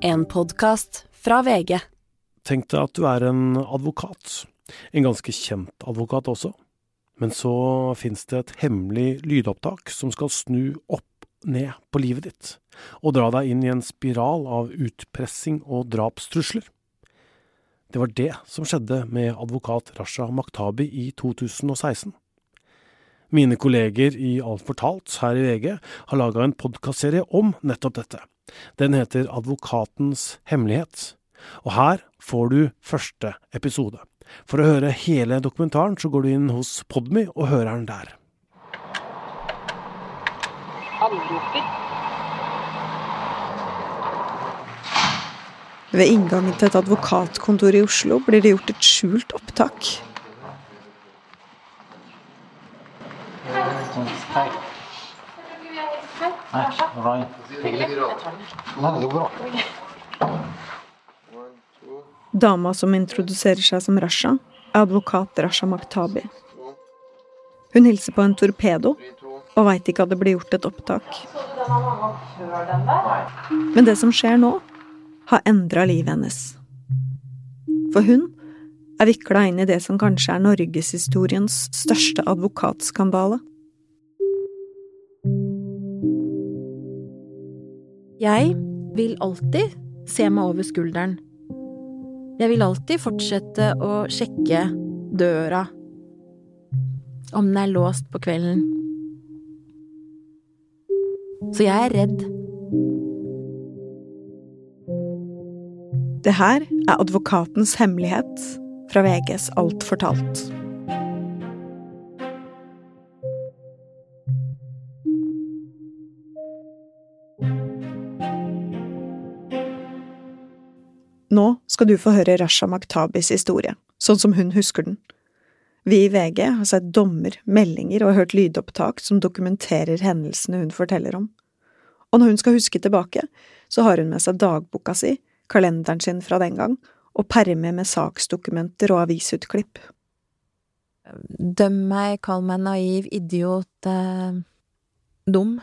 En podkast fra VG. Tenk deg at du er en advokat. En ganske kjent advokat også. Men så fins det et hemmelig lydopptak som skal snu opp ned på livet ditt, og dra deg inn i en spiral av utpressing og drapstrusler. Det var det som skjedde med advokat Rasha Maktabi i 2016. Mine kolleger i Alt fortalt her i VG har laga en podkastserie om nettopp dette. Den heter Advokatens hemmelighet, og her får du første episode. For å høre hele dokumentaren så går du inn hos Podmy og hører den der. Ved inngangen til et advokatkontor i Oslo blir det gjort et skjult opptak. Hei. Nei, Ryan. Nei, det går bra. Dama som introduserer seg som Rasha, er advokat Rasha Maktabi. Hun hilser på en torpedo og veit ikke at det blir gjort et opptak. Men det som skjer nå, har endra livet hennes. For hun er vikla inn i det som kanskje er norgeshistoriens største advokatskandale. Jeg vil alltid se meg over skulderen. Jeg vil alltid fortsette å sjekke døra, om den er låst på kvelden. Så jeg er redd. Det her er advokatens hemmelighet fra VGs Alt fortalt. Nå skal du få høre Rasha Maktabis historie, sånn som hun husker den. Vi i VG har sett dommer, meldinger og hørt lydopptak som dokumenterer hendelsene hun forteller om. Og når hun skal huske tilbake, så har hun med seg dagboka si, kalenderen sin fra den gang, og permer med saksdokumenter og avisutklipp. Døm meg, kall meg naiv, idiot, eh, dum.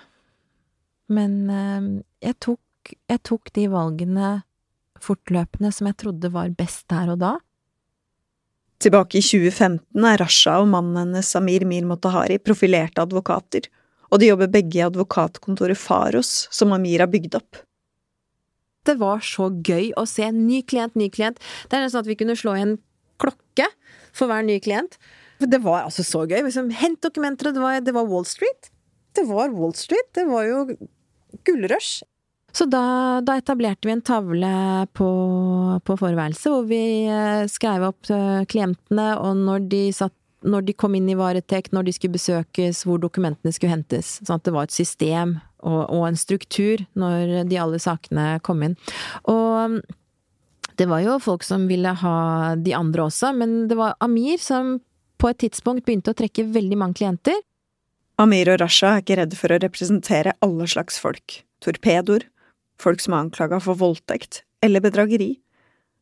Men eh, jeg, tok, jeg tok de valgene fortløpende som jeg trodde var best der og da. Tilbake i 2015 er Rasha og mannen hennes Samir Mir Motahari profilerte advokater, og de jobber begge i advokatkontoret Faros, som Amir har bygd opp. Det var så gøy å se ny klient, ny klient. Det er nesten at vi kunne slå i en klokke for hver ny klient. Det var altså så gøy. Liksom, hent dokumenter, og det var, det var Wall Street. Det var Wall Street. Det var jo gullrush. Så da, da, etablerte vi en tavle på, på forværelset hvor vi eh, skrev opp eh, klientene, og når de, satt, når de kom inn i varetekt, når de skulle besøkes, hvor dokumentene skulle hentes. Sånn at det var et system og, og en struktur når de alle sakene kom inn. Og det var jo folk som ville ha de andre også, men det var Amir som på et tidspunkt begynte å trekke veldig mange klienter. Amir og Rasha er ikke redde for å representere alle slags folk. Torpedoer, folk som er anklaga for voldtekt eller bedrageri.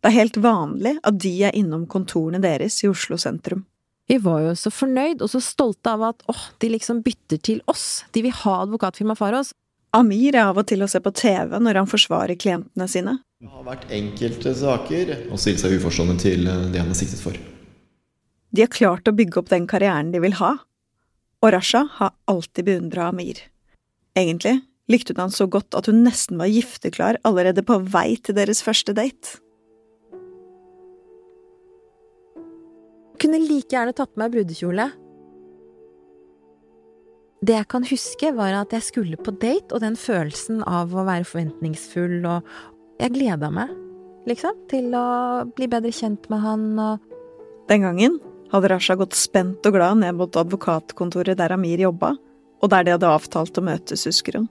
Det er helt vanlig at de er innom kontorene deres i Oslo sentrum. Vi var jo så fornøyd og så stolte av at åh, de liksom bytter til oss, de vil ha advokatfirma oss. Amir er av og til å se på TV når han forsvarer klientene sine. Det har vært enkelte saker å stille seg uforstående til det han er siktet for. De har klart å bygge opp den karrieren de vil ha, og Rasha har alltid beundra Amir. Egentlig likte hun han så godt at hun nesten var gifteklar allerede på vei til deres første date. Kunne like gjerne tatt på meg brudekjole. Det jeg kan huske, var at jeg skulle på date, og den følelsen av å være forventningsfull og Jeg gleda meg, liksom, til å bli bedre kjent med han og Den gangen hadde Rasha gått spent og glad ned mot advokatkontoret der Amir jobba, og der de hadde avtalt å møtes, husker hun.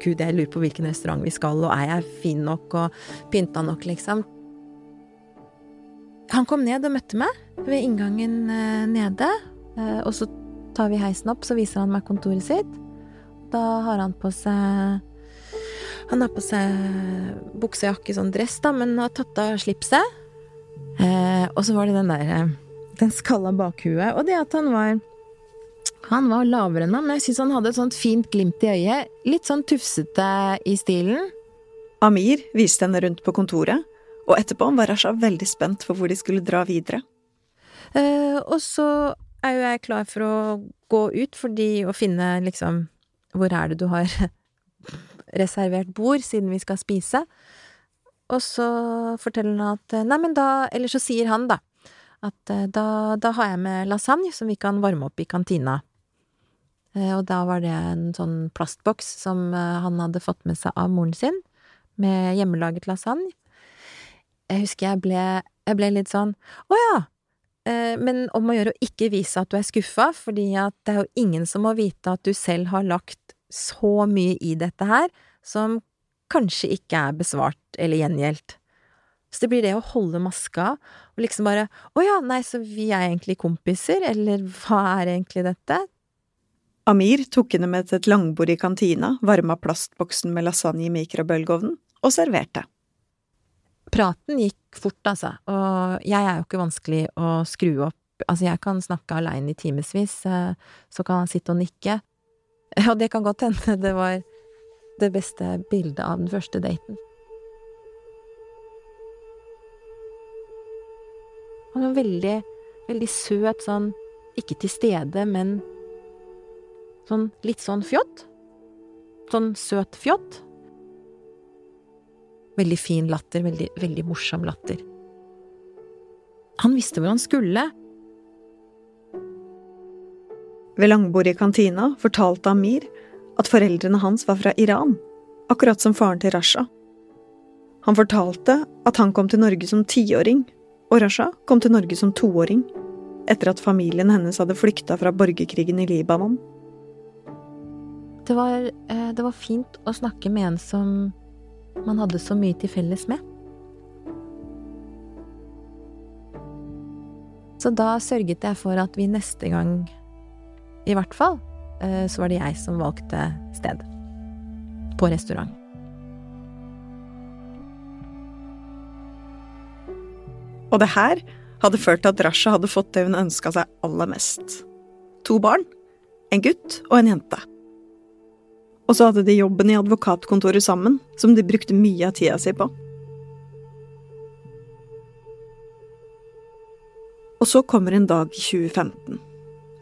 Gud, jeg lurer på hvilken restaurant vi skal, og er jeg fin nok og pynta nok, liksom? Han kom ned og møtte meg ved inngangen eh, nede, eh, og så tar vi heisen opp, så viser han meg kontoret sitt. Da har han på seg Han har på seg buksejakke, sånn dress, da, men har tatt av slipset. Eh, og så var det den der Den skalla bakhuet, og det at han var Han var lavere enn meg, men jeg syns han hadde et sånt fint glimt i øyet. Litt sånn tufsete i stilen. Amir viste henne rundt på kontoret, og etterpå var Rasha veldig spent for hvor de skulle dra videre. Eh, og så er jo jeg klar for å gå ut, fordi å finne liksom Hvor er det du har reservert bord, siden vi skal spise? Og så forteller han at Nei, men da Eller så sier han, da, at eh, da, da har jeg med lasagne som vi kan varme opp i kantina. Eh, og da var det en sånn plastboks som eh, han hadde fått med seg av moren sin, med hjemmelaget lasagne. Jeg husker jeg ble, jeg ble litt sånn Å ja! Eh, men om å gjøre å ikke vise at du er skuffa, fordi at det er jo ingen som må vite at du selv har lagt så mye i dette her, som kanskje ikke er besvart eller gjengjeldt. Så det blir det å holde maska, og liksom bare Å ja, nei, så vi er egentlig kompiser, eller hva er egentlig dette? Amir tok henne med til et langbord i kantina, varma plastboksen med lasagne i mikrobølgeovnen og serverte. Praten gikk fort, altså, og jeg er jo ikke vanskelig å skru opp. Altså, jeg kan snakke aleine i timevis, eh, så kan han sitte og nikke. Og det kan godt hende det var det beste bildet av den første daten. Han var veldig, veldig søt, sånn ikke til stede, men sånn litt sånn fjott. Sånn søt fjott. Veldig fin latter, veldig, veldig morsom latter. Han visste hvor han skulle. Ved langbordet i kantina fortalte Amir at foreldrene hans var fra Iran, akkurat som faren til Rasha. Han fortalte at han kom til Norge som tiåring, og Rasha kom til Norge som toåring, etter at familien hennes hadde flykta fra borgerkrigen i Libanon. Det var, eh, det var fint å snakke med en som man hadde så mye til felles med. Så da sørget jeg for at vi neste gang, i hvert fall, eh, så var det jeg som valgte sted. På restaurant. Og det her hadde ført til at Rasha hadde fått det hun ønska seg aller mest. To barn, en gutt og en jente. Og så hadde de jobben i advokatkontoret sammen, som de brukte mye av tida si på. Og så kommer en dag i 2015.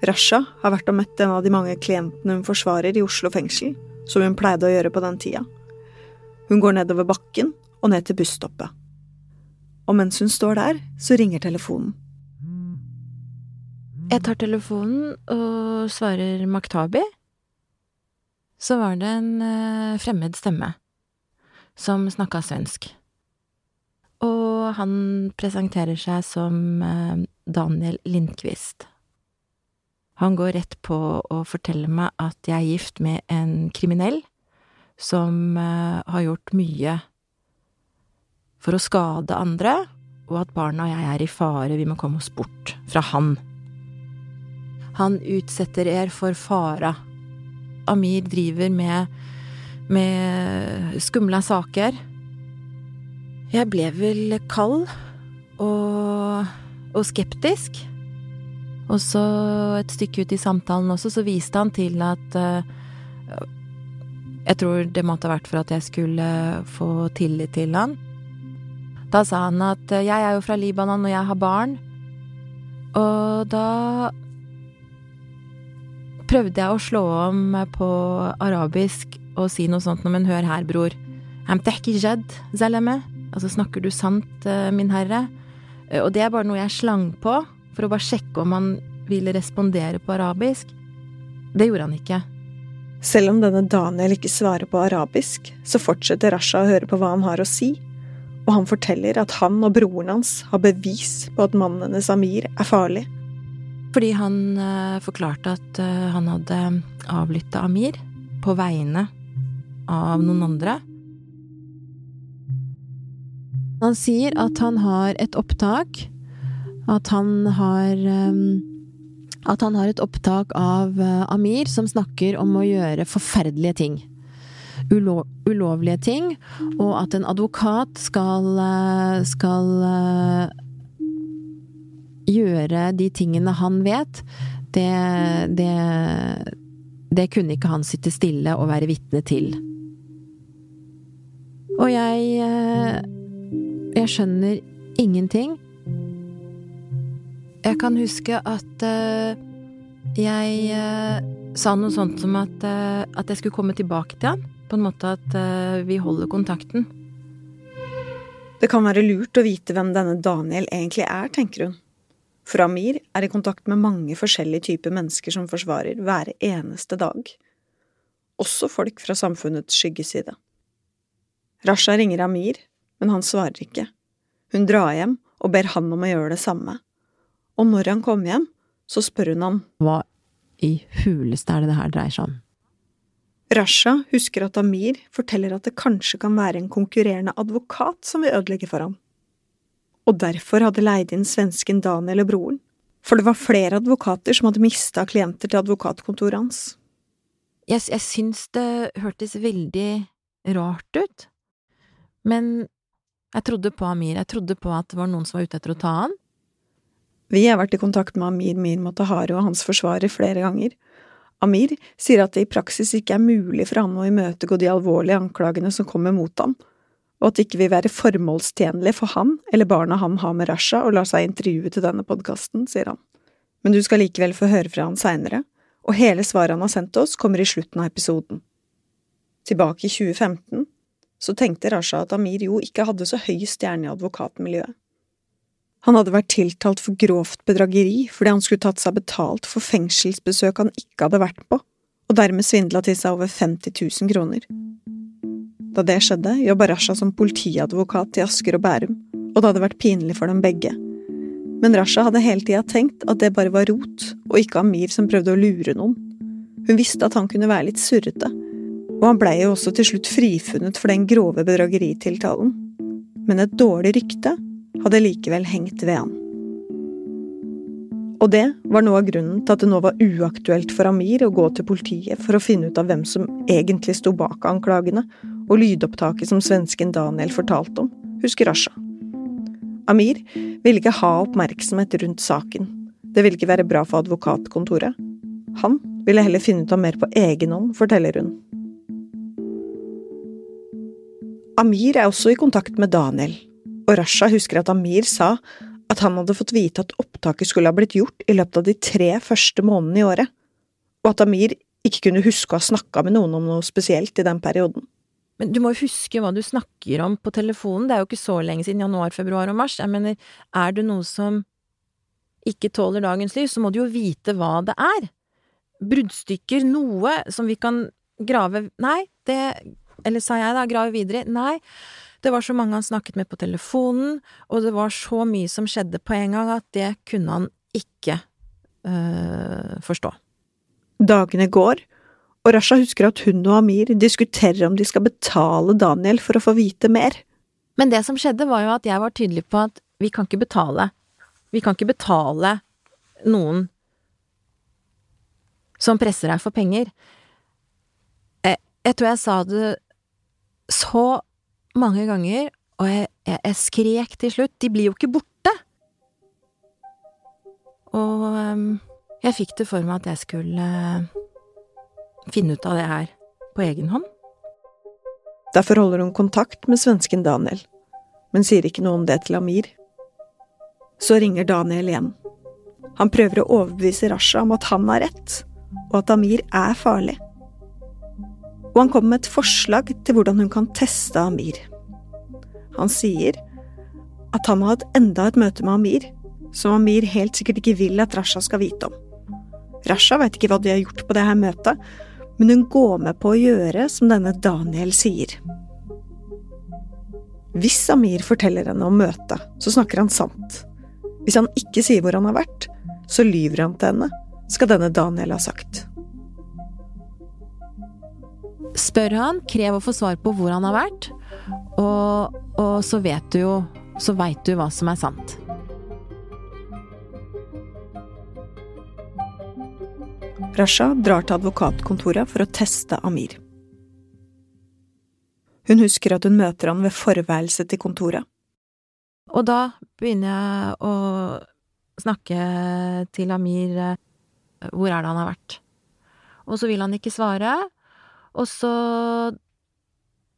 Rasha har vært og møtt en av de mange klientene hun forsvarer i Oslo fengsel, som hun pleide å gjøre på den tida. Hun går nedover bakken og ned til busstoppet. Og mens hun står der, så ringer telefonen. Jeg tar telefonen og svarer Maktabi så var det en uh, fremmed stemme som snakka svensk. Og han presenterer seg som uh, Daniel Lindqvist. Han går rett på å fortelle meg at jeg er gift med en kriminell som uh, har gjort mye for å skade andre, og at barna og jeg er i fare, vi må komme oss bort fra han. Han utsetter er for fara Amir driver med, med skumle saker. Jeg ble vel kald og, og skeptisk. Og så, et stykke ut i samtalen også, så viste han til at uh, Jeg tror det måtte ha vært for at jeg skulle få tillit til han. Da sa han at uh, jeg er jo fra Libanon, og jeg har barn. Og da prøvde jeg å slå om på arabisk og si noe sånt, men hør her, bror. Altså, snakker du sant, eh, min herre? Eh, og det er bare noe jeg slang på, for å bare sjekke om han ville respondere på arabisk. Det gjorde han ikke. Selv om denne Daniel ikke svarer på arabisk, så fortsetter Rasha å høre på hva han har å si, og han forteller at han og broren hans har bevis på at mannen hennes Amir er farlig. Fordi han uh, forklarte at uh, han hadde avlytta Amir på vegne av noen andre. Han sier at han har et opptak, at han har um, At han har et opptak av uh, Amir som snakker om å gjøre forferdelige ting. Ulo ulovlige ting, og at en advokat skal, skal gjøre de tingene han vet, det, det Det kunne ikke han sitte stille og være vitne til. Og jeg eh, Jeg skjønner ingenting. Jeg kan huske at eh, jeg eh, sa noe sånt som at, at jeg skulle komme tilbake til han. På en måte at vi holder kontakten. Det kan være lurt å vite hvem denne Daniel egentlig er, tenker hun. For Amir er i kontakt med mange forskjellige typer mennesker som forsvarer hver eneste dag. Også folk fra samfunnets skyggeside. Rasha ringer Amir, men han svarer ikke. Hun drar hjem og ber han om å gjøre det samme. Og når han kommer hjem, så spør hun ham Hva i huleste er det det her dreier seg om? Rasha husker at Amir forteller at det kanskje kan være en konkurrerende advokat som vil ødelegge for ham. Og derfor hadde leid inn svensken Daniel og broren, for det var flere advokater som hadde mista klienter til advokatkontoret hans. Jeg, jeg syns det hørtes veldig rart ut, men jeg trodde på Amir, jeg trodde på at det var noen som var ute etter å ta han. Vi har vært i kontakt med Amir Mir Motahari og hans forsvarer flere ganger, Amir sier at det i praksis ikke er mulig for han å imøtegå de alvorlige anklagene som kommer mot ham, og at det ikke vil være formålstjenlig for han eller barna han har med Rasha å la seg intervjue til denne podkasten, sier han. Men du skal likevel få høre fra han seinere, og hele svaret han har sendt oss, kommer i slutten av episoden. Tilbake i 2015 så tenkte Rasha at Amir jo ikke hadde så høy stjerne i advokatmiljøet. Han hadde vært tiltalt for grovt bedrageri fordi han skulle tatt seg betalt for fengselsbesøk han ikke hadde vært på, og dermed svindla til seg over 50 000 kroner. Da det skjedde, jobba Rasha som politiadvokat i Asker og Bærum, og det hadde vært pinlig for dem begge. Men Rasha hadde hele tida tenkt at det bare var rot, og ikke Amir som prøvde å lure noen. Hun visste at han kunne være litt surrete, og han blei jo også til slutt frifunnet for den grove bedrageritiltalen. Men et dårlig rykte hadde likevel hengt ved han. Og det var noe av grunnen til at det nå var uaktuelt for Amir å gå til politiet for å finne ut av hvem som egentlig sto bak anklagene og lydopptaket som svensken Daniel fortalte om, husker Asha. Amir ville ikke ha oppmerksomhet rundt saken. Det ville ikke være bra for advokatkontoret. Han ville heller finne ut av mer på egen hånd, forteller hun. Amir er også i kontakt med Daniel, og Rasha husker at Amir sa at han hadde fått vite at opptaket skulle ha blitt gjort i løpet av de tre første månedene i året, og at Amir ikke kunne huske å ha snakka med noen om noe spesielt i den perioden. Men du må jo huske hva du snakker om på telefonen, det er jo ikke så lenge siden januar, februar og mars. Jeg mener, er det noe som ikke tåler dagens lys, så må du jo vite hva det er. Bruddstykker, noe som vi kan grave Nei, det Eller sa jeg da, grave videre? Nei. Det var så mange han snakket med på telefonen, og det var så mye som skjedde på en gang at det kunne han ikke øh, forstå. Dagene går, og Rasha husker at hun og Amir diskuterer om de skal betale Daniel for å få vite mer. Men det som skjedde, var jo at jeg var tydelig på at vi kan ikke betale. Vi kan ikke betale noen som presser deg for penger. Jeg, jeg tror jeg sa det så mange ganger, og jeg, jeg, jeg, skrek til slutt, de blir jo ikke borte! Og um, jeg fikk det for meg at jeg skulle finne ut av det her på egen hånd. Derfor holder hun kontakt med svensken Daniel, men sier ikke noe om det til Amir. Så ringer Daniel igjen. Han prøver å overbevise Rasha om at han har rett, og at Amir er farlig og han kommer med et forslag til hvordan hun kan teste Amir. Han sier at han har hatt enda et møte med Amir, som Amir helt sikkert ikke vil at Rasha skal vite om. Rasha vet ikke hva de har gjort på det her møtet, men hun går med på å gjøre som denne Daniel sier. Hvis Amir forteller henne om møtet, så snakker han sant. Hvis han ikke sier hvor han har vært, så lyver han til henne, skal denne Daniel ha sagt. Spør han, krev å få svar på hvor han har vært, og, og så vet du jo Så veit du hva som er sant. Rasha drar til advokatkontoret for å teste Amir. Hun husker at hun møter han ved forværelset til kontoret. Og da begynner jeg å snakke til Amir hvor er det han har vært? Og så vil han ikke svare, og så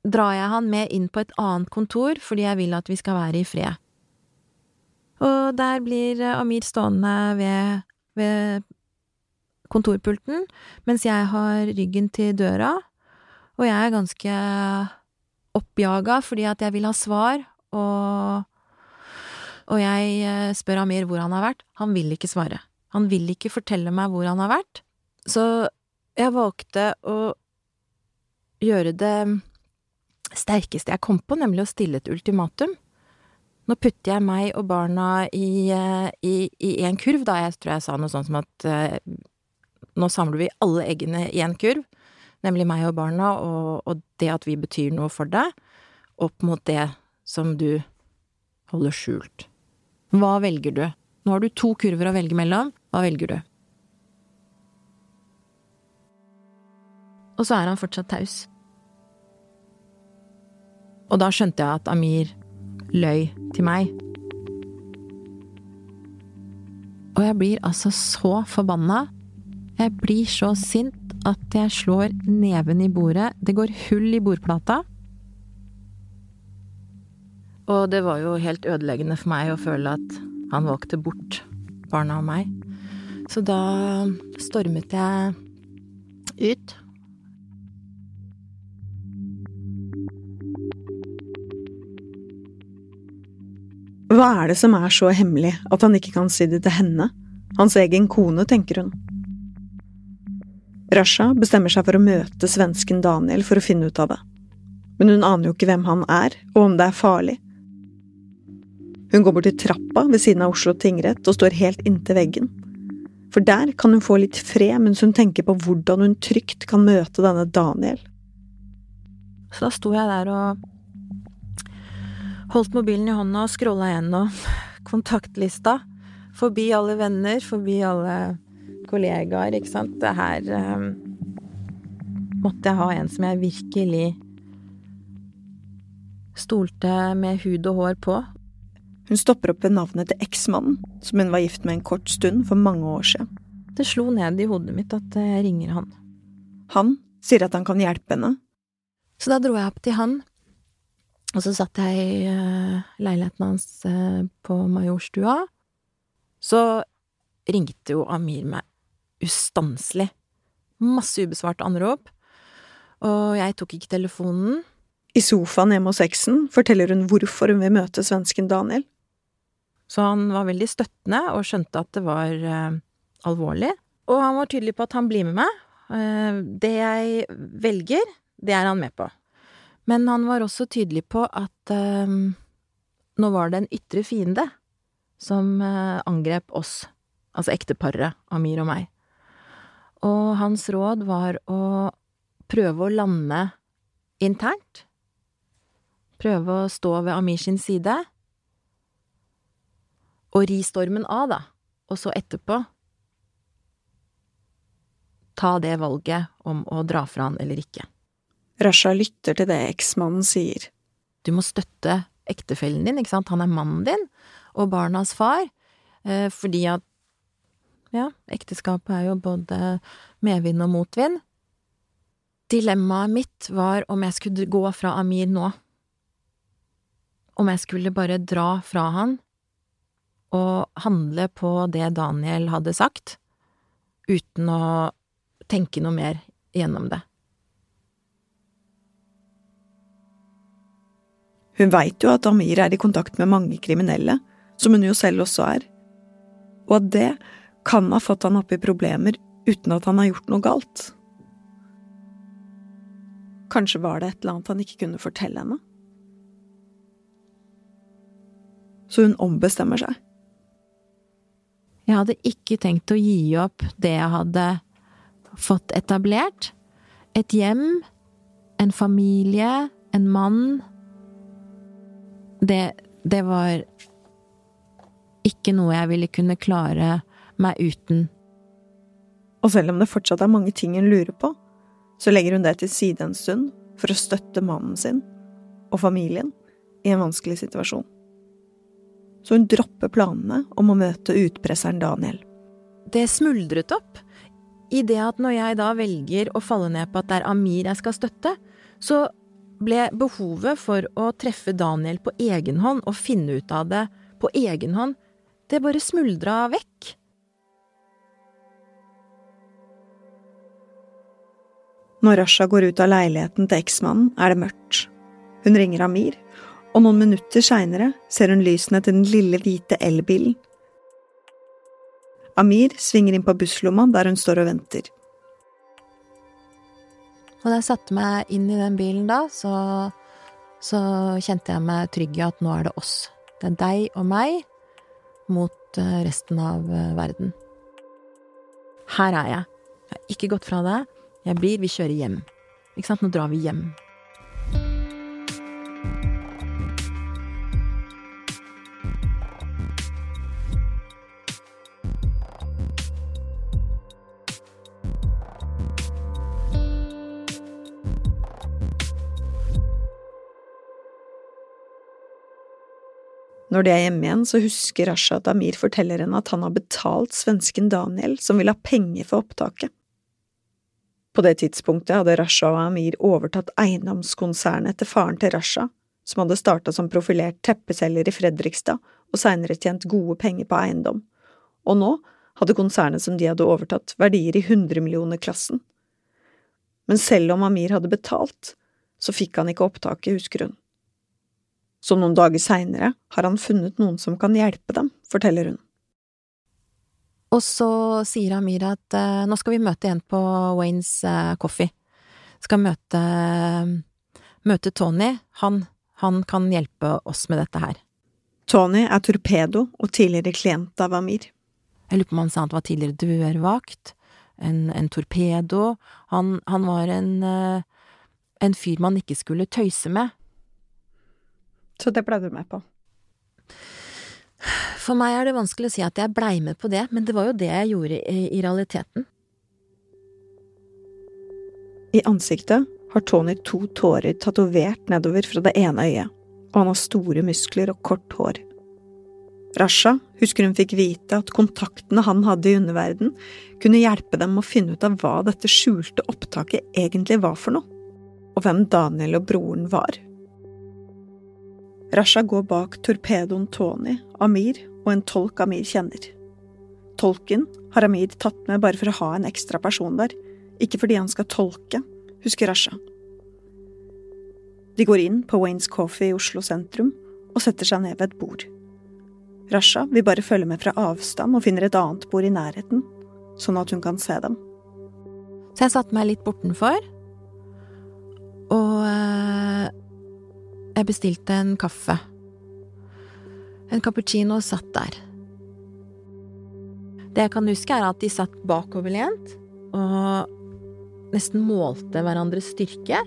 drar jeg han med inn på et annet kontor fordi jeg vil at vi skal være i fred. Og der blir Amir stående ved, ved kontorpulten mens jeg har ryggen til døra, og jeg er ganske oppjaga fordi at jeg vil ha svar, og, og jeg eh, spør Amir hvor han har vært. Han vil ikke svare. Han vil ikke fortelle meg hvor han har vært. Så jeg valgte å gjøre det sterkeste jeg kom på, nemlig å stille et ultimatum. Nå putter jeg meg og barna i, eh, i, en kurv, da. Jeg tror jeg sa noe sånt som at uh, nå samler vi alle eggene i en kurv, nemlig meg og barna, og, og det at vi betyr noe for deg, opp mot det som du holder skjult. Hva velger du? Nå har du to kurver å velge mellom. Hva velger du? Og så er han fortsatt taus. Og da skjønte jeg at Amir løy til meg. Og jeg blir altså så forbanna. Jeg blir så sint at jeg slår neven i bordet. Det går hull i bordplata. Og det var jo helt ødeleggende for meg å føle at han valgte bort barna og meg. Så da stormet jeg ut Hva er det som er så hemmelig at han ikke kan si det til henne, hans egen kone, tenker hun. Rasha bestemmer seg for å møte svensken Daniel for å finne ut av det. Men hun aner jo ikke hvem han er, og om det er farlig. Hun går bort til trappa ved siden av Oslo tingrett og står helt inntil veggen. For der kan hun få litt fred mens hun tenker på hvordan hun trygt kan møte denne Daniel. Så da sto jeg der og Holdt mobilen i hånda og scrolla gjennom kontaktlista. Forbi alle venner, forbi alle kollegaer, ikke sant. Det her eh, måtte jeg ha en som jeg virkelig stolte med hud og hår på. Hun stopper opp ved navnet til eksmannen, som hun var gift med en kort stund for mange år siden. Det slo ned i hodet mitt at jeg ringer han. Han sier at han kan hjelpe henne. Så da dro jeg opp til han og så satt jeg i uh, leiligheten hans uh, på Majorstua. Så ringte jo Amir meg ustanselig. Masse ubesvarte anrop. Og jeg tok ikke telefonen. I sofaen hjemme hos eksen forteller hun hvorfor hun vil møte svensken Daniel. Så han var veldig støttende og skjønte at det var eh, alvorlig. Og han var tydelig på at han blir med meg. det jeg velger, det er han med på. Men han var også tydelig på at eh, nå var det en ytre fiende som uh, angrep oss, altså ekteparet, Amir og meg. Og hans råd var å prøve å lande internt. Prøve å stå ved Amir sin side. Og ri stormen av, da. Og så etterpå ta det valget om å dra fra han eller ikke. Rasha lytter til det eksmannen sier. Du må støtte ektefellen din, ikke sant, han er mannen din, og barnas far, eh, fordi at ja, ekteskapet er jo både medvind og motvind. Dilemmaet mitt var om jeg skulle gå fra Amir nå. Om jeg skulle bare dra fra han og handle på det Daniel hadde sagt, uten å tenke noe mer gjennom det. Hun veit jo at Amir er i kontakt med mange kriminelle, som hun jo selv også er, og at det kan ha fått han opp i problemer uten at han har gjort noe galt. Kanskje var det et eller annet han ikke kunne fortelle henne? Så hun ombestemmer seg. Jeg hadde ikke tenkt å gi opp det jeg hadde fått etablert. Et hjem, en familie, en mann, det, det var ikke noe jeg ville kunne klare meg uten. Og selv om det fortsatt er mange ting hun lurer på, så legger hun det til side en stund for å støtte mannen sin og familien i en vanskelig situasjon. Så hun dropper planene om å møte utpresseren Daniel. det smuldret opp. I det at når jeg da velger å falle ned på at det er Amir jeg skal støtte, så ble behovet for å treffe Daniel på egen hånd og finne ut av det på egen hånd, det bare smuldra vekk. Når Rasha går ut av leiligheten til eksmannen, er det mørkt. Hun ringer Amir, og noen minutter seinere ser hun lysene til den lille, hvite elbilen. Amir svinger inn på busslomma der hun står og venter. Og da jeg satte meg inn i den bilen da, så, så kjente jeg meg trygg i at nå er det oss. Det er deg og meg mot eh, resten av eh, verden. Her er jeg. Jeg har ikke gått fra deg. Jeg blir, vi kjører hjem. Ikke sant, nå drar vi hjem. Når de er hjemme igjen, så husker Rasha at Amir forteller henne at han har betalt svensken Daniel, som vil ha penger for opptaket. På det tidspunktet hadde Rasha og Amir overtatt eiendomskonsernet til faren til Rasha, som hadde starta som profilert teppeselger i Fredrikstad og seinere tjent gode penger på eiendom, og nå hadde konsernet som de hadde overtatt, verdier i hundremillionerklassen. Men selv om Amir hadde betalt, så fikk han ikke opptaket, husker hun. Så noen dager seinere har han funnet noen som kan hjelpe dem, forteller hun. Og så sier Amir at uh, nå skal vi møte igjen på Waynes uh, Coffee. Skal møte, møte Tony. Han, han kan hjelpe oss med dette her. Tony er torpedo og tidligere klient av Amir. Jeg lurer på om han sa han var tidligere dørvakt. En, en torpedo. Han, han var en, eh, en fyr man ikke skulle tøyse med. Så det ble du med på. For meg er det vanskelig å si at jeg blei med på det, men det var jo det jeg gjorde i, i realiteten. I ansiktet har Tony to tårer tatovert nedover fra det ene øyet, og han har store muskler og kort hår. Rasha husker hun fikk vite at kontaktene han hadde i underverden, kunne hjelpe dem å finne ut av hva dette skjulte opptaket egentlig var for noe, og hvem Daniel og broren var. Rasha går bak torpedoen Tony, Amir og en tolk Amir kjenner. Tolken har Amir tatt med bare for å ha en ekstra person der, ikke fordi han skal tolke, husker Rasha. De går inn på Waynes Coffee i Oslo sentrum og setter seg ned ved et bord. Rasha vil bare følge med fra avstand og finner et annet bord i nærheten, sånn at hun kan se dem. Så jeg satte meg litt bortenfor, og eh, jeg bestilte en kaffe. En cappuccino satt der. Det jeg kan huske, er at de satt bakoverlent og nesten målte hverandres styrke.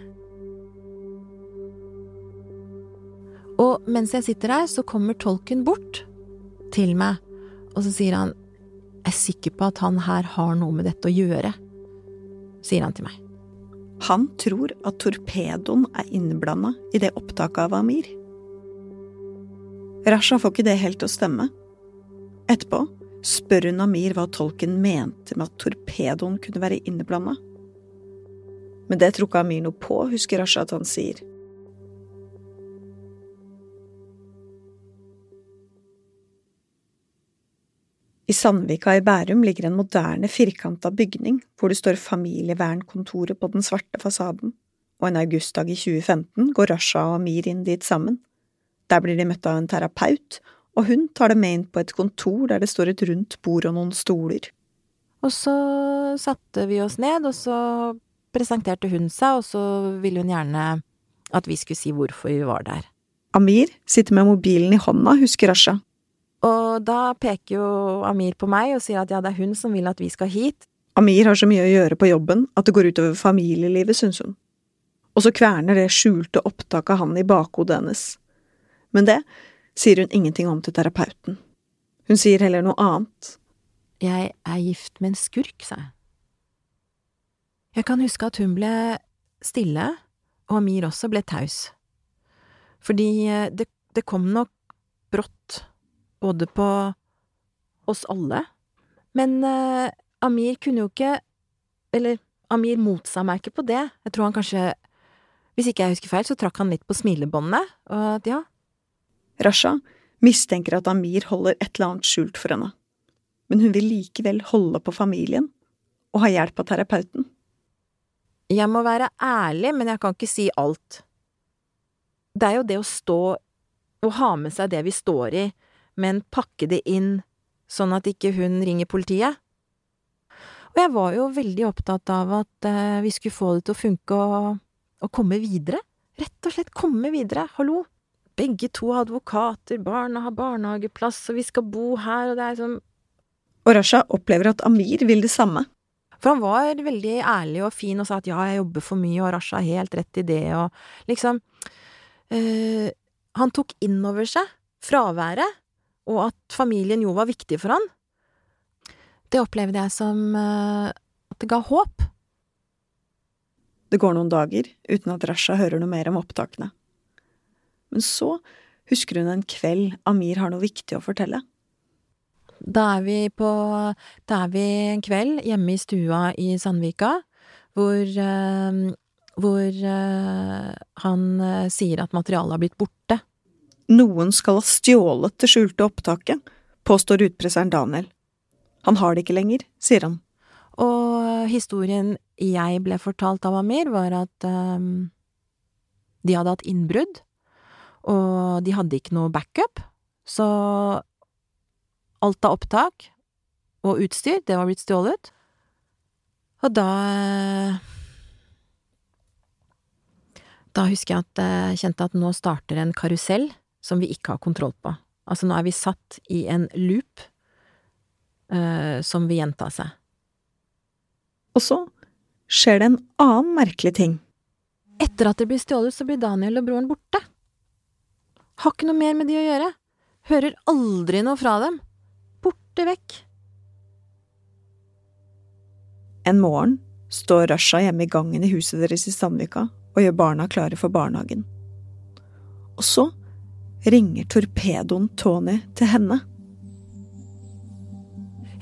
Og mens jeg sitter her, så kommer tolken bort til meg, og så sier han Jeg er sikker på at han her har noe med dette å gjøre, sier han til meg. Han tror at torpedoen er innblanda i det opptaket av Amir. Rasha får ikke det helt til å stemme. Etterpå spør hun Amir hva tolken mente med at torpedoen kunne være innblanda. Men det tror ikke Amir noe på, husker Rasha at han sier. I Sandvika i Bærum ligger en moderne, firkanta bygning hvor det står Familievernkontoret på den svarte fasaden, og en augustdag i 2015 går Rasha og Amir inn dit sammen. Der blir de møtt av en terapeut, og hun tar dem med inn på et kontor der det står et rundt bord og noen stoler. Og så satte vi oss ned, og så presenterte hun seg, og så ville hun gjerne at vi skulle si hvorfor vi var der. Amir sitter med mobilen i hånda, husker Rasha. Og da peker jo Amir på meg og sier at ja, det er hun som vil at vi skal hit. Amir har så mye å gjøre på jobben at det går utover familielivet, syns hun. Og så kverner det skjulte opptaket av han i bakhodet hennes. Men det sier hun ingenting om til terapeuten. Hun sier heller noe annet. Jeg er gift med en skurk, sa jeg. Jeg kan huske at hun ble stille, og Amir også ble taus. Fordi eh, det, det kom nok både på oss alle, Men eh, Amir kunne jo ikke Eller Amir motsa meg ikke på det. Jeg tror han kanskje Hvis ikke jeg husker feil, så trakk han litt på smilebåndet, og at ja, Rasha mistenker at Amir holder et eller annet skjult for henne, men hun vil likevel holde på familien og ha hjelp av terapeuten. Jeg må være ærlig, men jeg kan ikke si alt. Det er jo det å stå og ha med seg det vi står i, men pakke det inn sånn at ikke hun ringer politiet. Og jeg var jo veldig opptatt av at eh, vi skulle få det til å funke og, og komme videre. Rett og slett komme videre, hallo! Begge to har advokater, barna har barnehageplass, og vi skal bo her, og det er sånn Og Rasha opplever at Amir vil det samme. For han var veldig ærlig og fin og sa at ja, jeg jobber for mye, og Rasha har helt rett i det, og liksom eh, Han tok inn over seg fraværet, og at familien jo var viktig for han. Det opplevde jeg som eh, at det ga håp. Det går noen dager uten at Rasha hører noe mer om opptakene. Men så husker hun en kveld Amir har noe viktig å fortelle. Da er vi på Da er vi en kveld hjemme i stua i Sandvika, hvor eh, hvor eh, han sier at materialet har blitt borte. Noen skal ha stjålet det skjulte opptaket, påstår utpresseren Daniel. Han har det ikke lenger, sier han. Og historien jeg ble fortalt av Amir, var at um, de hadde hatt innbrudd, og de hadde ikke noe backup, så alt av opptak og utstyr, det var blitt stjålet. Og da Da husker jeg at jeg kjente at nå starter en karusell som vi ikke har kontroll på. Altså, nå er vi satt i en loop uh, som vil gjenta seg. Og så skjer det en annen merkelig ting. Etter at det blir stjålet, så blir Daniel og broren borte. Har ikke noe mer med de å gjøre. Hører aldri noe fra dem. Borte vekk. En morgen står Rasha hjemme i gangen i huset deres i Sandvika og gjør barna klare for barnehagen. Og så ringer torpedoen Tony til henne.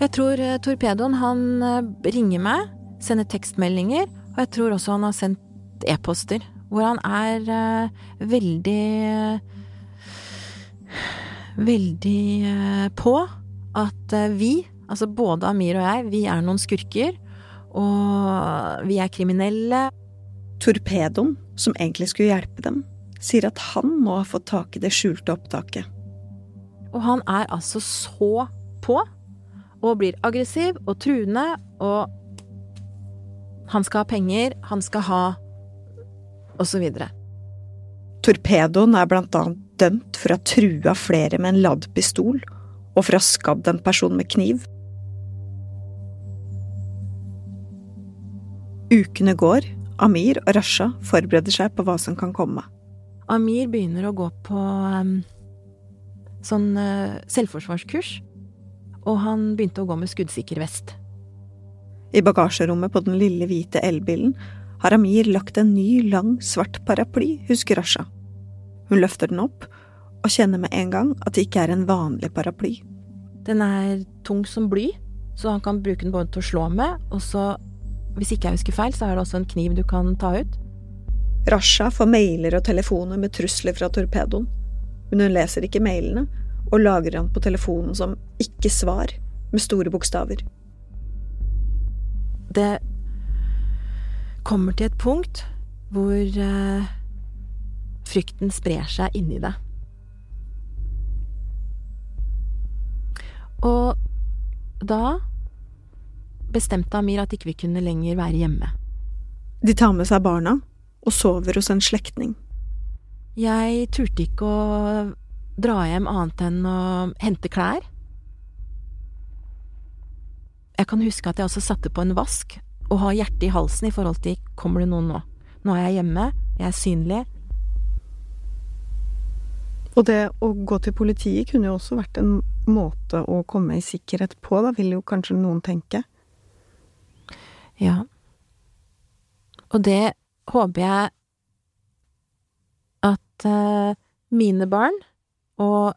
Jeg tror eh, torpedoen han eh, ringer meg, sender tekstmeldinger, og jeg tror også han har sendt e-poster, hvor han er eh, veldig Veldig på at vi, altså både Amir og jeg, vi er noen skurker, og vi er kriminelle. Torpedoen, som egentlig skulle hjelpe dem, sier at han må ha fått tak i det skjulte opptaket. Og han er altså så på, og blir aggressiv og truende, og han skal ha penger, han skal ha og så videre. Torpedoen er blant annet dømt for å ha trua flere med en ladd pistol, og for å ha skadd en person med kniv. Ukene går, Amir og Rasha forbereder seg på hva som kan komme. Amir begynner å gå på um, sånn uh, selvforsvarskurs, og han begynte å gå med skuddsikker vest. I bagasjerommet på den lille hvite elbilen har Amir lagt en ny, lang, svart paraply, husker Rasha. Hun løfter den opp, og kjenner med en gang at det ikke er en vanlig paraply. Den er tung som bly, så han kan bruke den både til å slå med, og så, hvis ikke jeg husker feil, så er det også en kniv du kan ta ut. Rasha får mailer og telefoner med trusler fra torpedoen, men hun leser ikke mailene, og lagrer dem på telefonen som ikke svar, med store bokstaver. Det kommer til et punkt hvor uh, frykten sprer seg inni deg. Og da bestemte Amir at ikke vi kunne lenger være hjemme. De tar med seg barna og sover hos en slektning. Jeg turte ikke å dra hjem annet enn å hente klær. Jeg kan huske at jeg også satte på en vask og har hjertet i halsen i forhold til kommer det noen nå? Nå er jeg hjemme, jeg er synlig. Og det å gå til politiet kunne jo også vært en måte å komme i sikkerhet på, da vil jo kanskje noen tenke. Ja. Og det håper jeg at uh, mine barn og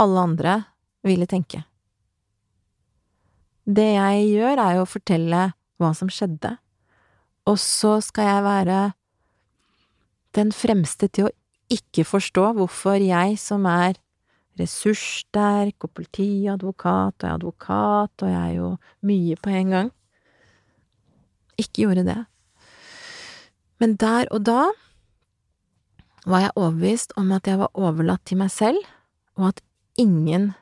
alle andre ville tenke. Det jeg gjør, er jo å fortelle hva som skjedde, og så skal jeg være den fremste til å ikke forstå hvorfor jeg som er ressurssterk og politiadvokat, og jeg er advokat, og jeg er jo mye på en gang, ikke gjorde det. Men der og da var jeg overbevist om at jeg var overlatt til meg selv, og at ingen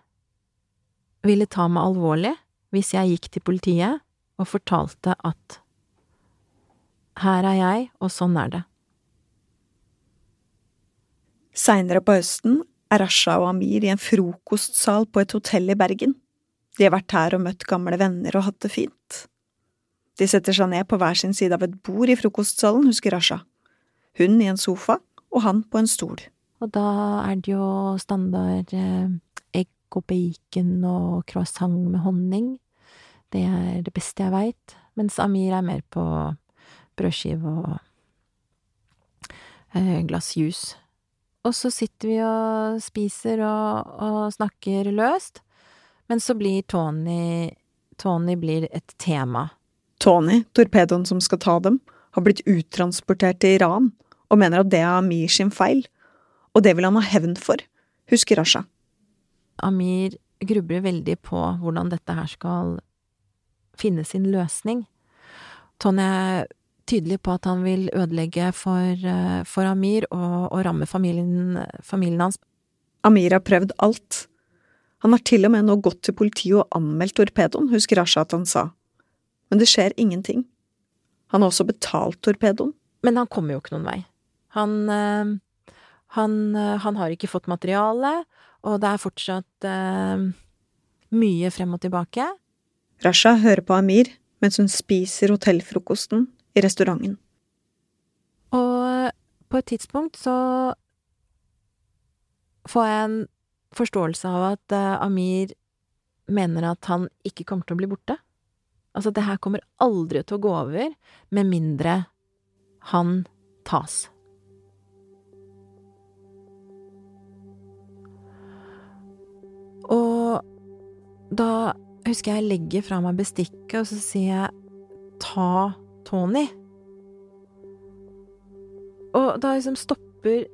ville ta meg alvorlig hvis jeg gikk til politiet og fortalte at her er jeg, og sånn er det. Seinere på høsten er Rasha og Amir i en frokostsal på et hotell i Bergen. De har vært her og møtt gamle venner og hatt det fint. De setter seg ned på hver sin side av et bord i frokostsalen, husker Rasha. Hun i en sofa, og han på en stol. Og da er det jo standard eh, egg og bacon og croissant med honning. Det er det beste jeg veit. Mens Amir er mer på brødskive og eh, glass juice. Og så sitter vi og spiser og, og snakker løst. Men så blir Tony Tony blir et tema. Tony, torpedoen som skal ta dem, har blitt uttransportert til Iran og mener at det er Amir sin feil, og det vil han ha hevn for, husker Rasha. Amir grubler veldig på hvordan dette her skal finne sin løsning. Tony er tydelig på at han vil ødelegge for, eh, for Amir og, og ramme familien, familien hans. Amir har prøvd alt. Han har til og med nå gått til politiet og anmeldt torpedoen, husker Rasha at han sa. Men det skjer ingenting. Han har også betalt torpedoen. Men han kommer jo ikke noen vei. Han, øh, han, øh, han har ikke fått materiale, og det er fortsatt øh, mye frem og tilbake. Rasha hører på Amir mens hun spiser hotellfrokosten i restauranten. Og på et tidspunkt så får jeg en forståelse av at Amir mener at han ikke kommer til å bli borte. Altså, det her kommer aldri til å gå over med mindre han tas. Og da husker jeg jeg legger fra meg bestikket, og så sier jeg ta Tony. Og da liksom stopper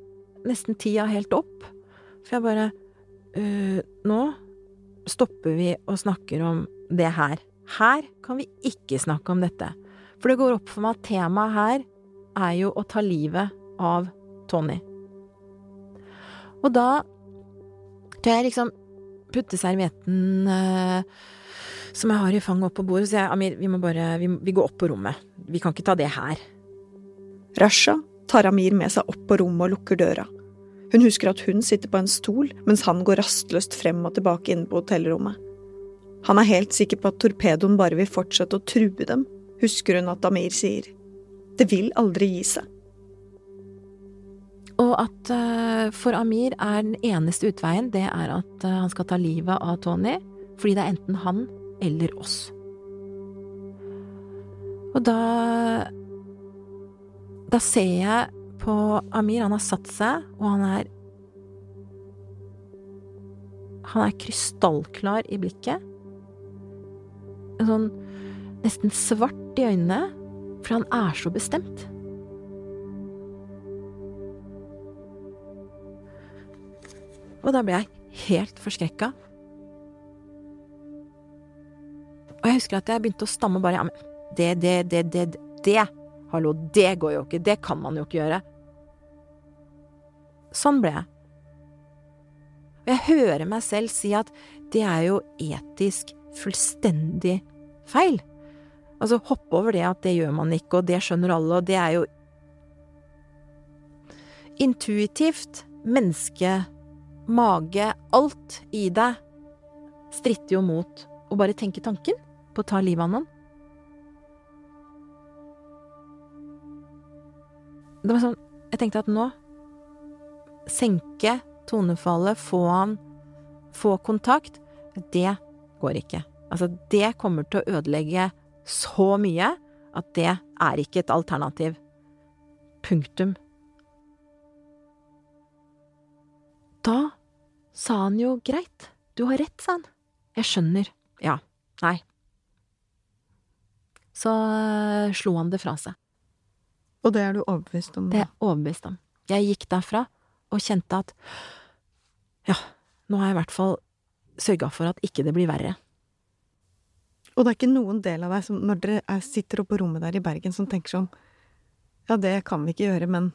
nesten tida helt opp, for jeg bare øh, Nå stopper vi og snakker om det her. Her kan vi ikke snakke om dette. For det går opp for meg at temaet her er jo å ta livet av Tony. Og da tør jeg liksom putte servietten eh, som jeg har i fanget opp på bordet, sier jeg Amir, vi må bare vi, vi går opp på rommet. Vi kan ikke ta det her. Rasha tar Amir med seg opp på rommet og lukker døra. Hun husker at hun sitter på en stol, mens han går rastløst frem og tilbake inne på hotellrommet. Han er helt sikker på at torpedoen bare vil fortsette å true dem, husker hun at Amir sier. Det vil aldri gi seg. Og at uh, for Amir er den eneste utveien, det er at uh, han skal ta livet av Tony, fordi det er enten han eller oss. Og da Da ser jeg på Amir, han har satt seg, og han er Han er krystallklar i blikket. Sånn nesten svart i øynene, for han er så bestemt. Og da ble jeg helt forskrekka. Og jeg husker at jeg begynte å stamme bare ja, men det, det, det, det, det, hallo, det går jo ikke, det kan man jo ikke gjøre. Sånn ble jeg. Og jeg hører meg selv si at det er jo etisk fullstendig feil. Altså, hoppe over det at det gjør man ikke, og det skjønner alle, og det er jo Intuitivt, menneske, mage, alt i deg stritter jo mot å bare tenke tanken på å ta livet av noen. Det var sånn Jeg tenkte at nå Senke tonefallet, få han Få kontakt. Det går ikke. Altså, det kommer til å ødelegge så mye at det er ikke et alternativ. Punktum. Da sa han jo greit, du har rett, sa han. Jeg skjønner. Ja, nei, så eh, slo han det fra seg. Og det er du overbevist om? Det er jeg overbevist om. Jeg gikk derfra og kjente at ja, nå har jeg i hvert fall sørga for at ikke det blir verre. Og det er ikke noen del av deg som, når dere er, sitter oppe på rommet der i Bergen, som tenker sånn Ja, det kan vi ikke gjøre, men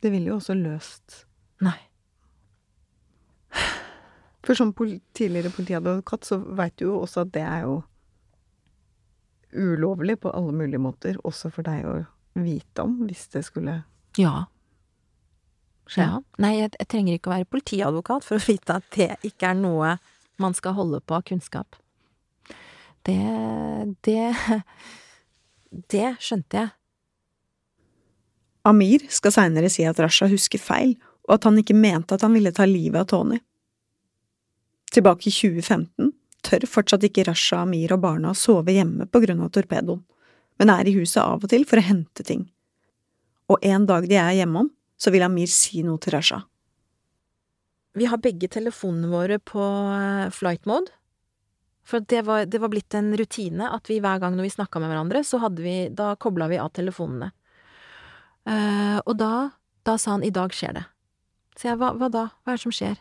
det ville jo også løst Nei. For som pol tidligere politiadvokat så veit du jo også at det er jo ulovlig på alle mulige måter, også for deg å vite om, hvis det skulle Ja. skje. ja. Nei, jeg, jeg trenger ikke å være politiadvokat for å vite at det ikke er noe man skal holde på av kunnskap. Det Det Det skjønte jeg. Amir skal seinere si at Rasha husker feil, og at han ikke mente at han ville ta livet av Tony. Tilbake i 2015 tør fortsatt ikke Rasha, Amir og barna å sove hjemme på grunn av torpedoen, men er i huset av og til for å hente ting. Og en dag de er hjemom, så vil Amir si noe til Rasha. Vi har begge telefonene våre på eh, flight mode. For det var, det var blitt en rutine at vi hver gang når vi snakka med hverandre, så hadde vi, da kobla vi av telefonene. Uh, og da, da sa han i dag skjer det. Så jeg, hva, hva da? Hva er det som skjer?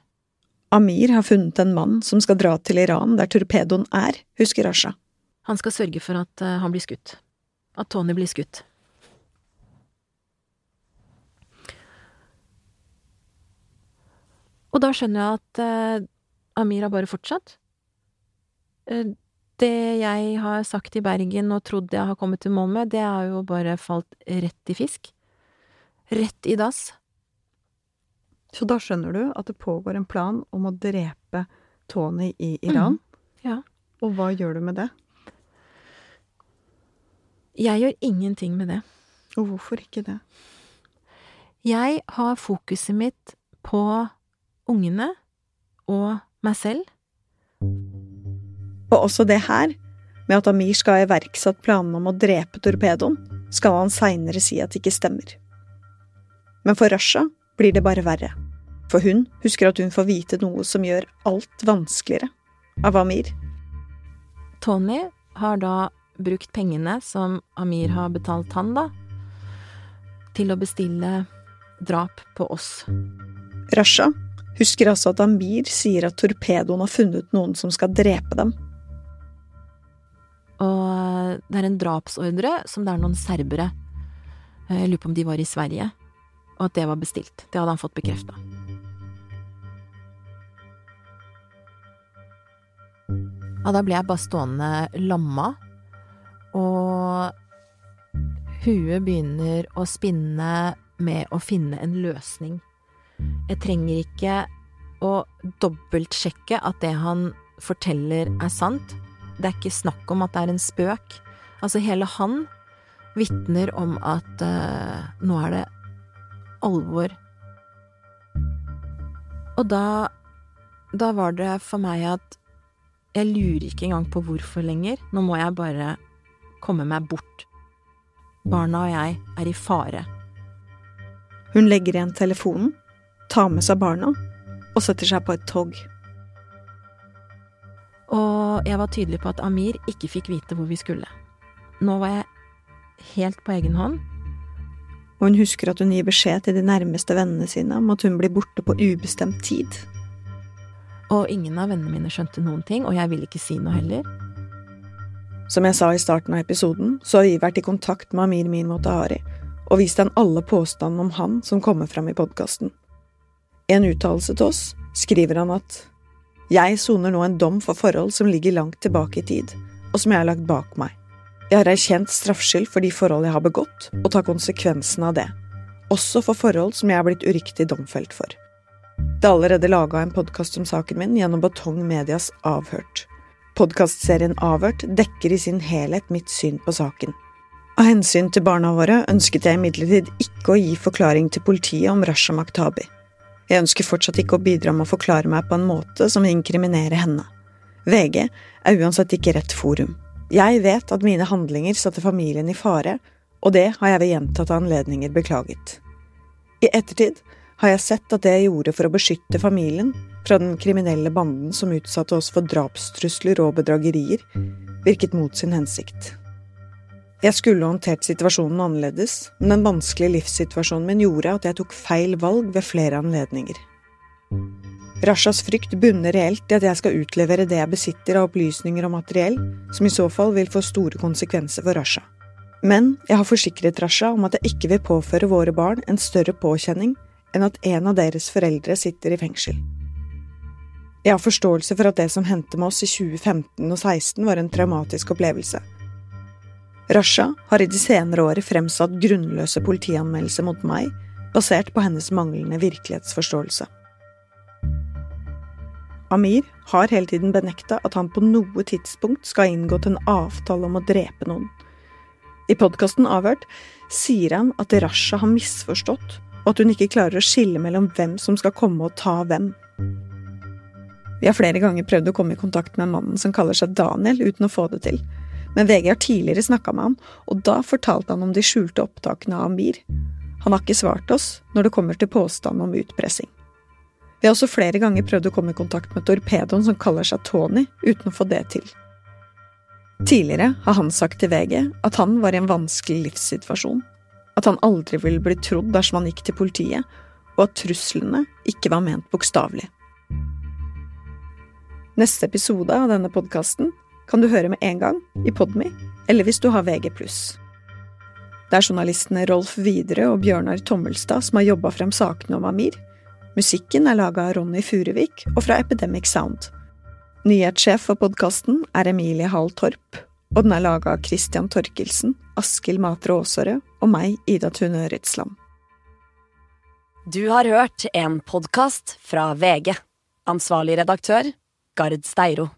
Amir har funnet en mann som skal dra til Iran der torpedoen er, husker Asha. Han skal sørge for at uh, han blir skutt. At Tony blir skutt. Og da skjønner jeg at uh, Amir har bare fortsatt. Eh, det jeg har sagt i Bergen og trodd jeg har kommet til mål med, det har jo bare falt rett i fisk. Rett i dass. Så da skjønner du at det pågår en plan om å drepe Tony i Iran. ja. Og hva gjør du med det? Jeg gjør ingenting med det. Og hvorfor ikke det? Jeg har fokuset mitt på ungene og meg selv. Og også det her, med at Amir skal ha iverksatt planene om å drepe torpedoen, skal han seinere si at det ikke stemmer. Men for Rasha blir det bare verre. For hun husker at hun får vite noe som gjør alt vanskeligere av Amir. Tony har da brukt pengene som Amir har betalt han, da, til å bestille drap på oss. Rasha husker altså at Amir sier at torpedoen har funnet noen som skal drepe dem. Og det er en drapsordre som det er noen serbere Jeg lurer på om de var i Sverige, og at det var bestilt. Det hadde han fått bekrefta. Ja, da ble jeg bare stående lamma, og huet begynner å spinne med å finne en løsning. Jeg trenger ikke å dobbeltsjekke at det han forteller er sant. Det er ikke snakk om at det er en spøk. Altså, hele han vitner om at uh, nå er det alvor. Og da Da var det for meg at jeg lurer ikke engang på hvorfor lenger. Nå må jeg bare komme meg bort. Barna og jeg er i fare. Hun legger igjen telefonen, tar med seg barna og setter seg på et tog. Og jeg var tydelig på at Amir ikke fikk vite hvor vi skulle. Nå var jeg helt på egen hånd. Og hun husker at hun gir beskjed til de nærmeste vennene sine om at hun blir borte på ubestemt tid. Og ingen av vennene mine skjønte noen ting, og jeg ville ikke si noe heller. Som jeg sa i starten av episoden, så har vi vært i kontakt med Amir Min Motahari og vist han alle påstandene om han som kommer fram i podkasten. I en uttalelse til oss skriver han at jeg soner nå en dom for forhold som ligger langt tilbake i tid, og som jeg har lagt bak meg. Jeg har erkjent straffskyld for de forhold jeg har begått, og tar konsekvensen av det, også for forhold som jeg er blitt uriktig domfelt for. Det er allerede laga en podkast om saken min gjennom Batong Medias Avhørt. Podkastserien Avhørt dekker i sin helhet mitt syn på saken. Av hensyn til barna våre ønsket jeg imidlertid ikke å gi forklaring til politiet om Rasha Maktabi. Jeg ønsker fortsatt ikke å bidra med å forklare meg på en måte som inkriminerer henne. VG er uansett ikke rett forum. Jeg vet at mine handlinger satte familien i fare, og det har jeg ved gjentatte anledninger beklaget. I ettertid har jeg sett at det jeg gjorde for å beskytte familien fra den kriminelle banden som utsatte oss for drapstrusler og bedragerier, virket mot sin hensikt. Jeg skulle håndtert situasjonen annerledes, men den vanskelige livssituasjonen min gjorde at jeg tok feil valg ved flere anledninger. Rashas frykt bunner reelt i at jeg skal utlevere det jeg besitter av opplysninger og materiell, som i så fall vil få store konsekvenser for Rasha. Men jeg har forsikret Rasha om at jeg ikke vil påføre våre barn en større påkjenning enn at en av deres foreldre sitter i fengsel. Jeg har forståelse for at det som hendte med oss i 2015 og 2016 var en traumatisk opplevelse. Rasha har i de senere året fremsatt grunnløse politianmeldelser mot meg, basert på hennes manglende virkelighetsforståelse. Amir har hele tiden benekta at han på noe tidspunkt skal ha inngått en avtale om å drepe noen. I podkasten Avhørt sier han at Rasha har misforstått, og at hun ikke klarer å skille mellom hvem som skal komme og ta hvem. Vi har flere ganger prøvd å komme i kontakt med mannen som kaller seg Daniel, uten å få det til. Men VG har tidligere snakka med han, og da fortalte han om de skjulte opptakene av Amir. Han har ikke svart oss når det kommer til påstand om utpressing. Vi har også flere ganger prøvd å komme i kontakt med torpedoen som kaller seg Tony, uten å få det til. Tidligere har han sagt til VG at han var i en vanskelig livssituasjon, at han aldri ville bli trodd dersom han gikk til politiet, og at truslene ikke var ment bokstavelig. Neste episode av denne podkasten kan du høre med en gang i Podme, eller hvis du har VG+. Det er journalistene Rolf Widerøe og Bjørnar Tommelstad som har jobba frem sakene om Amir, Musikken er laga av Ronny Furuvik og fra Epidemic Sound. Nyhetssjef for podkasten er Emilie Hall Torp, og den er laga av Christian Torkelsen, Askild Matre Aasare og meg, Ida Tune Øretsland. Du har hørt en podkast fra VG. Ansvarlig redaktør, Gard Steiro.